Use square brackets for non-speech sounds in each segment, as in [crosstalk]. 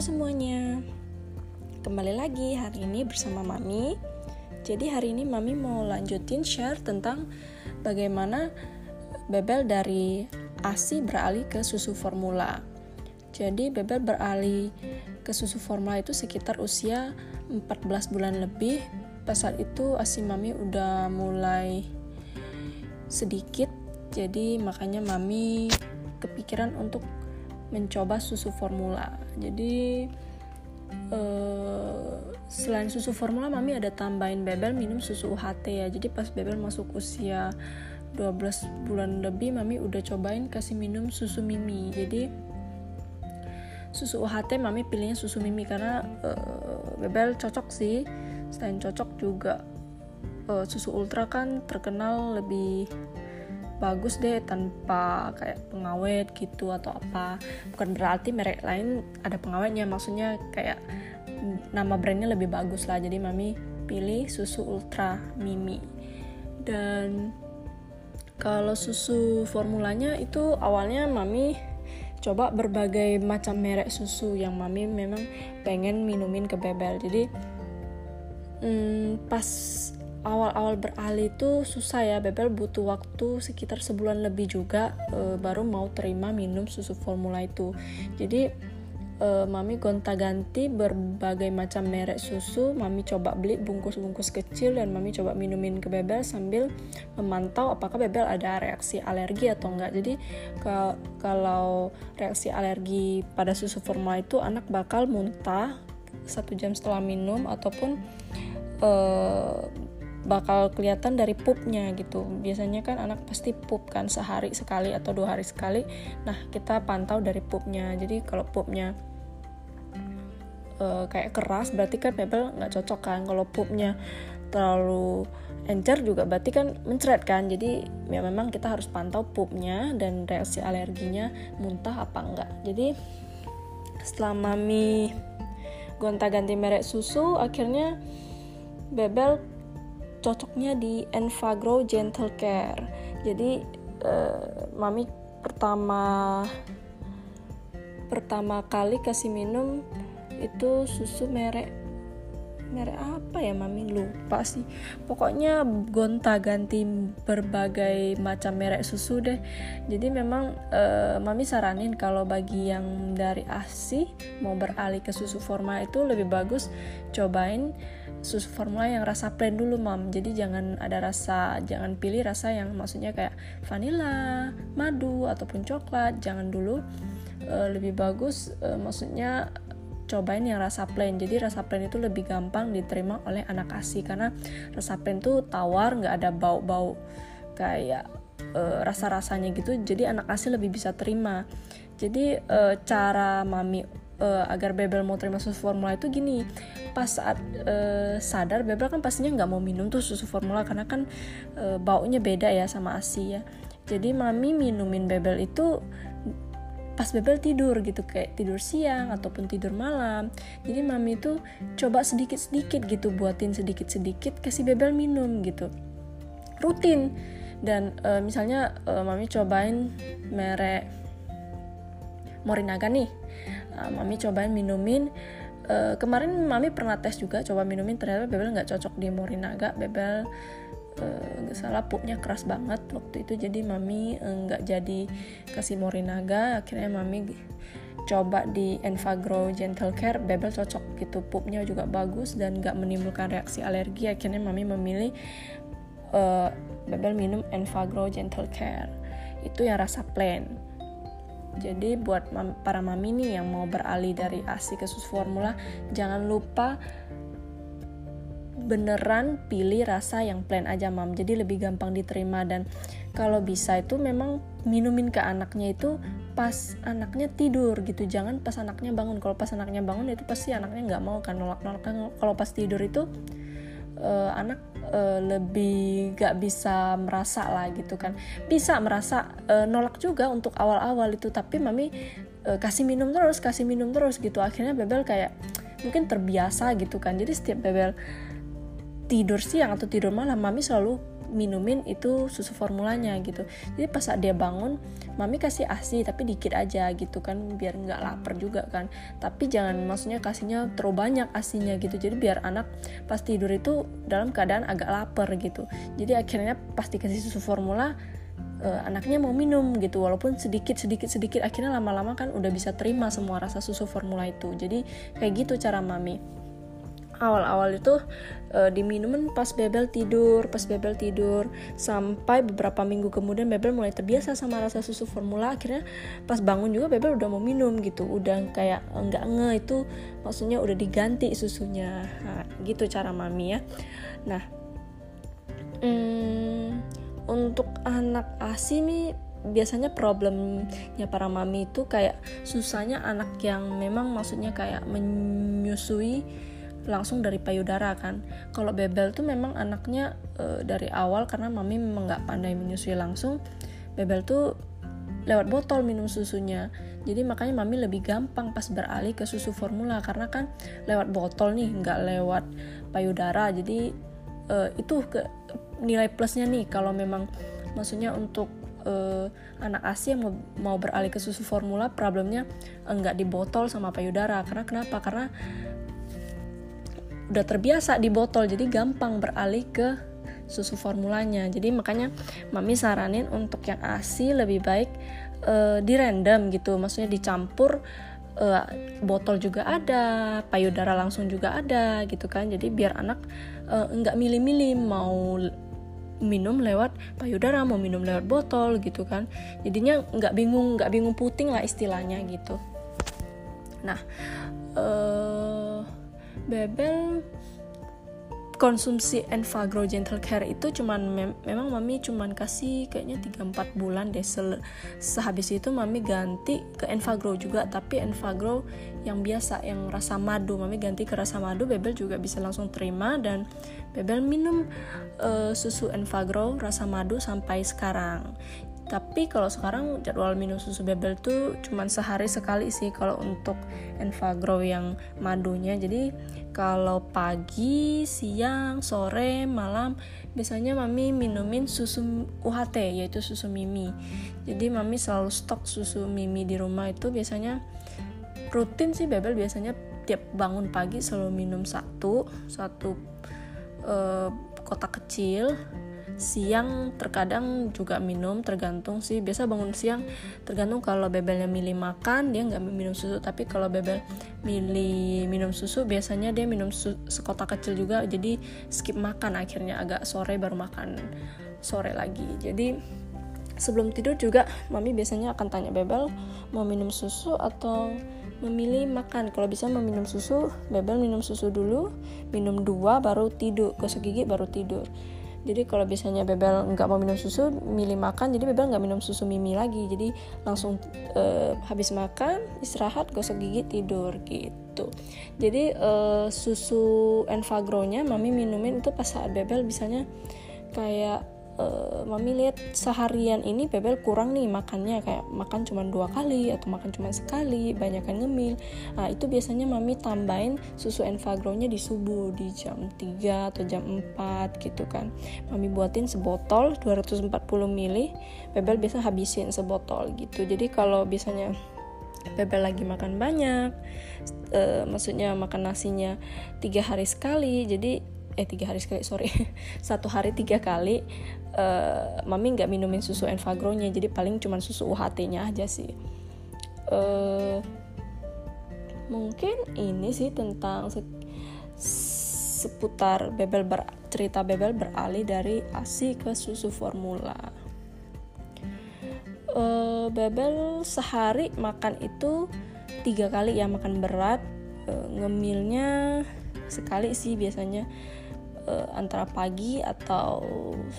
Semuanya, kembali lagi hari ini bersama Mami. Jadi hari ini Mami mau lanjutin share tentang bagaimana Bebel dari ASI beralih ke susu formula. Jadi Bebel beralih ke susu formula itu sekitar usia 14 bulan lebih. Pas saat itu ASI Mami udah mulai sedikit, jadi makanya Mami kepikiran untuk mencoba susu formula. Jadi uh, selain susu formula mami ada tambahin bebel minum susu UHT ya. Jadi pas bebel masuk usia 12 bulan lebih mami udah cobain kasih minum susu mimi. Jadi susu UHT mami pilihnya susu mimi karena uh, bebel cocok sih. Selain cocok juga uh, susu ultra kan terkenal lebih bagus deh tanpa kayak pengawet gitu atau apa. Bukan berarti merek lain ada pengawetnya maksudnya kayak nama brandnya lebih bagus lah. Jadi mami pilih susu ultra mimi. Dan kalau susu formulanya itu awalnya mami coba berbagai macam merek susu yang mami memang pengen minumin ke bebel. Jadi hmm, pas awal-awal beralih itu susah ya Bebel. Butuh waktu sekitar sebulan lebih juga e, baru mau terima minum susu formula itu. Jadi e, mami gonta-ganti berbagai macam merek susu. Mami coba beli bungkus-bungkus kecil dan mami coba minumin ke Bebel sambil memantau apakah Bebel ada reaksi alergi atau enggak. Jadi ke, kalau reaksi alergi pada susu formula itu anak bakal muntah satu jam setelah minum ataupun uh, bakal kelihatan dari pupnya gitu. Biasanya kan anak pasti pup kan sehari sekali atau dua hari sekali. Nah kita pantau dari pupnya. Jadi kalau pupnya uh, kayak keras berarti kan mebel nggak cocok kan. Kalau pupnya terlalu encer juga berarti kan mencret kan. Jadi ya memang kita harus pantau pupnya dan reaksi alerginya muntah apa enggak. Jadi setelah mami gonta-ganti merek susu akhirnya bebel cocoknya di Enfagrow Gentle Care. Jadi uh, mami pertama pertama kali kasih minum itu susu merek merek apa ya mami? Lupa sih. Pokoknya gonta ganti berbagai macam merek susu deh. Jadi memang uh, mami saranin kalau bagi yang dari asi mau beralih ke susu formal itu lebih bagus cobain susu formula yang rasa plain dulu mam. Jadi jangan ada rasa jangan pilih rasa yang maksudnya kayak vanilla madu ataupun coklat. Jangan dulu uh, lebih bagus uh, maksudnya cobain yang rasa plain. Jadi rasa plain itu lebih gampang diterima oleh anak asi karena rasa plain tuh tawar nggak ada bau-bau kayak uh, rasa-rasanya gitu. Jadi anak asi lebih bisa terima. Jadi uh, cara mami uh, agar Bebel mau terima susu formula itu gini. Pas saat uh, sadar Bebel kan pastinya nggak mau minum tuh susu formula karena kan uh, baunya beda ya sama asi ya. Jadi mami minumin Bebel itu pas Bebel tidur gitu kayak tidur siang ataupun tidur malam. Jadi mami tuh coba sedikit-sedikit gitu buatin sedikit-sedikit kasih Bebel minum gitu. Rutin. Dan uh, misalnya uh, mami cobain merek Morinaga nih. Uh, mami cobain minumin. Uh, kemarin mami pernah tes juga coba minumin ternyata Bebel nggak cocok di Morinaga Bebel nggak uh, salah pupnya keras banget waktu itu jadi mami eh, nggak jadi kasih morinaga. Akhirnya mami coba di Enfagrow Gentle Care Bebel cocok gitu pupnya juga bagus dan nggak menimbulkan reaksi alergi. Akhirnya mami memilih uh, Bebel minum Enfagrow Gentle Care. Itu yang rasa plain. Jadi buat para mami nih yang mau beralih dari ASI ke susu formula jangan lupa beneran pilih rasa yang plain aja mam. Jadi lebih gampang diterima dan kalau bisa itu memang minumin ke anaknya itu pas anaknya tidur gitu. Jangan pas anaknya bangun. Kalau pas anaknya bangun itu pasti anaknya nggak mau kan nolak nolak. Kalau pas tidur itu uh, anak uh, lebih gak bisa merasa lah gitu kan. Bisa merasa uh, nolak juga untuk awal-awal itu. Tapi mami uh, kasih minum terus kasih minum terus gitu. Akhirnya bebel kayak mungkin terbiasa gitu kan. Jadi setiap bebel tidur siang atau tidur malam mami selalu minumin itu susu formulanya gitu. Jadi pas saat dia bangun mami kasih asi tapi dikit aja gitu kan biar nggak lapar juga kan. Tapi jangan maksudnya kasihnya terlalu banyak asinya gitu. Jadi biar anak pas tidur itu dalam keadaan agak lapar gitu. Jadi akhirnya pasti kasih susu formula uh, anaknya mau minum gitu. Walaupun sedikit sedikit sedikit akhirnya lama-lama kan udah bisa terima semua rasa susu formula itu. Jadi kayak gitu cara mami awal-awal itu uh, diminumin pas Bebel tidur, pas Bebel tidur. Sampai beberapa minggu kemudian Bebel mulai terbiasa sama rasa susu formula. Akhirnya pas bangun juga Bebel udah mau minum gitu, udah kayak enggak nge itu maksudnya udah diganti susunya, nah, gitu cara mami ya. Nah, hmm, untuk anak ASI nih biasanya problemnya para mami itu kayak susahnya anak yang memang maksudnya kayak menyusui langsung dari payudara kan. Kalau bebel tuh memang anaknya e, dari awal karena mami memang nggak pandai menyusui langsung bebel tuh lewat botol minum susunya. Jadi makanya mami lebih gampang pas beralih ke susu formula karena kan lewat botol nih nggak lewat payudara. Jadi e, itu ke nilai plusnya nih. Kalau memang maksudnya untuk uh, anak ASI yang mau, mau beralih ke susu formula problemnya enggak di botol sama payudara. Karena kenapa? Karena udah terbiasa di botol jadi gampang beralih ke susu formulanya. Jadi makanya mami saranin untuk yang ASI lebih baik uh, di random gitu. Maksudnya dicampur uh, botol juga ada payudara langsung juga ada gitu kan. Jadi biar anak uh, nggak milih-milih mau minum lewat payudara mau minum lewat botol gitu kan. Jadinya nggak bingung nggak bingung puting lah istilahnya gitu. Nah uh, bebel konsumsi Enfagrow Gentle Care itu cuman mem memang mami cuman kasih kayaknya 3-4 bulan deh Se sehabis itu mami ganti ke Enfagrow juga tapi Enfagrow yang biasa yang rasa madu mami ganti ke rasa madu Bebel juga bisa langsung terima dan Bebel minum uh, susu Enfagrow rasa madu sampai sekarang tapi kalau sekarang jadwal minum susu bebel tuh cuman sehari sekali sih kalau untuk Enfagrow yang madunya. Jadi kalau pagi, siang, sore, malam biasanya mami minumin susu UHT yaitu susu mimi. Jadi mami selalu stok susu mimi di rumah itu biasanya rutin sih bebel biasanya tiap bangun pagi selalu minum satu satu uh, kotak kecil siang terkadang juga minum tergantung sih. Biasa bangun siang tergantung kalau bebelnya milih makan dia nggak minum susu. Tapi kalau bebel milih minum susu biasanya dia minum susu sekotak kecil juga. Jadi skip makan akhirnya agak sore baru makan sore lagi. Jadi sebelum tidur juga mami biasanya akan tanya bebel mau minum susu atau memilih makan? Kalau bisa meminum susu bebel minum susu dulu minum dua baru tidur. Gosok gigi baru tidur jadi kalau biasanya bebel nggak mau minum susu milih makan. Jadi bebel nggak minum susu mimi lagi. Jadi langsung uh, habis makan istirahat gosok gigi tidur gitu. Jadi uh, susu Enfagrow-nya mami minumin itu pas saat bebel bisanya kayak uh, mami lihat seharian ini bebel kurang nih makannya. Kayak makan cuma dua kali atau makan cuma sekali banyak kan ngemil. Nah itu biasanya mami tambahin susu Enfagrow-nya di subuh di jam 3 atau jam 4 gitu kan. Mami buatin sebotol 240 ml bebel biasa habisin sebotol gitu. Jadi kalau biasanya Bebel lagi makan banyak, uh, maksudnya makan nasinya tiga hari sekali, jadi eh tiga hari sekali sorry. [laughs] Satu hari tiga kali uh, mami nggak minumin susu Enfagrow-nya jadi paling cuma susu UHT-nya aja sih. Uh, mungkin ini sih tentang se seputar bebel ber cerita bebel beralih dari asi ke susu formula. Uh, bebel sehari makan itu tiga kali ya makan berat. Uh, ngemilnya sekali sih biasanya uh, antara pagi atau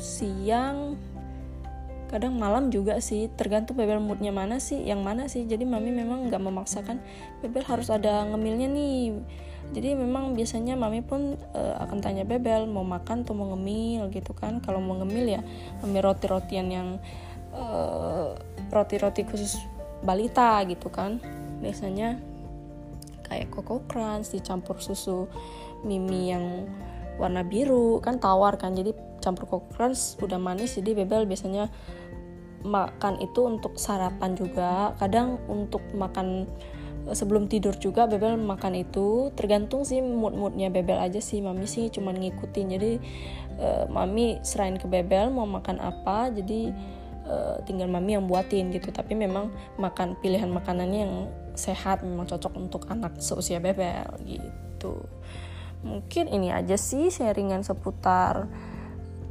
siang kadang malam juga sih tergantung bebel moodnya mana sih yang mana sih. Jadi mami memang nggak memaksakan bebel harus ada ngemilnya nih. Jadi memang biasanya mami pun uh, akan tanya bebel mau makan atau mau ngemil? gitu kan. Kalau mau ngemil ya ngemil roti-rotian yang uh, roti-roti khusus balita gitu kan. Biasanya kayak Coco Crunch dicampur susu mimi yang warna biru kan tawar kan jadi campur coco crunch udah manis jadi bebel biasanya makan itu untuk sarapan juga. Kadang untuk makan eh, sebelum tidur juga bebel makan itu tergantung sih mood moodnya bebel aja sih mami sih cuman ngikutin. Jadi uh, mami serain ke bebel mau makan apa jadi uh, tinggal mami yang buatin gitu. Tapi memang makan pilihan makanannya yang sehat memang cocok untuk anak seusia bebel gitu mungkin ini aja sih sharingan seputar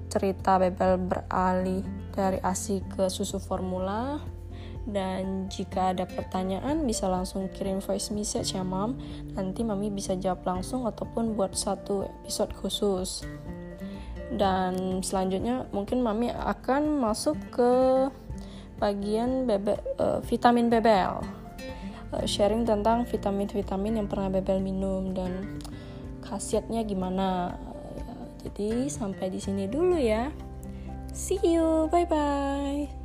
cerita bebel beralih dari ASI ke susu formula. Dan jika ada pertanyaan bisa langsung kirim voice message ya mam. Nanti mami bisa jawab langsung ataupun buat satu episode khusus. Dan selanjutnya mungkin mami akan masuk ke bagian bebe, uh, vitamin bebel. Uh, sharing tentang vitamin-vitamin yang pernah bebel minum dan khasiatnya gimana. Jadi sampai di sini dulu ya. See you. Bye bye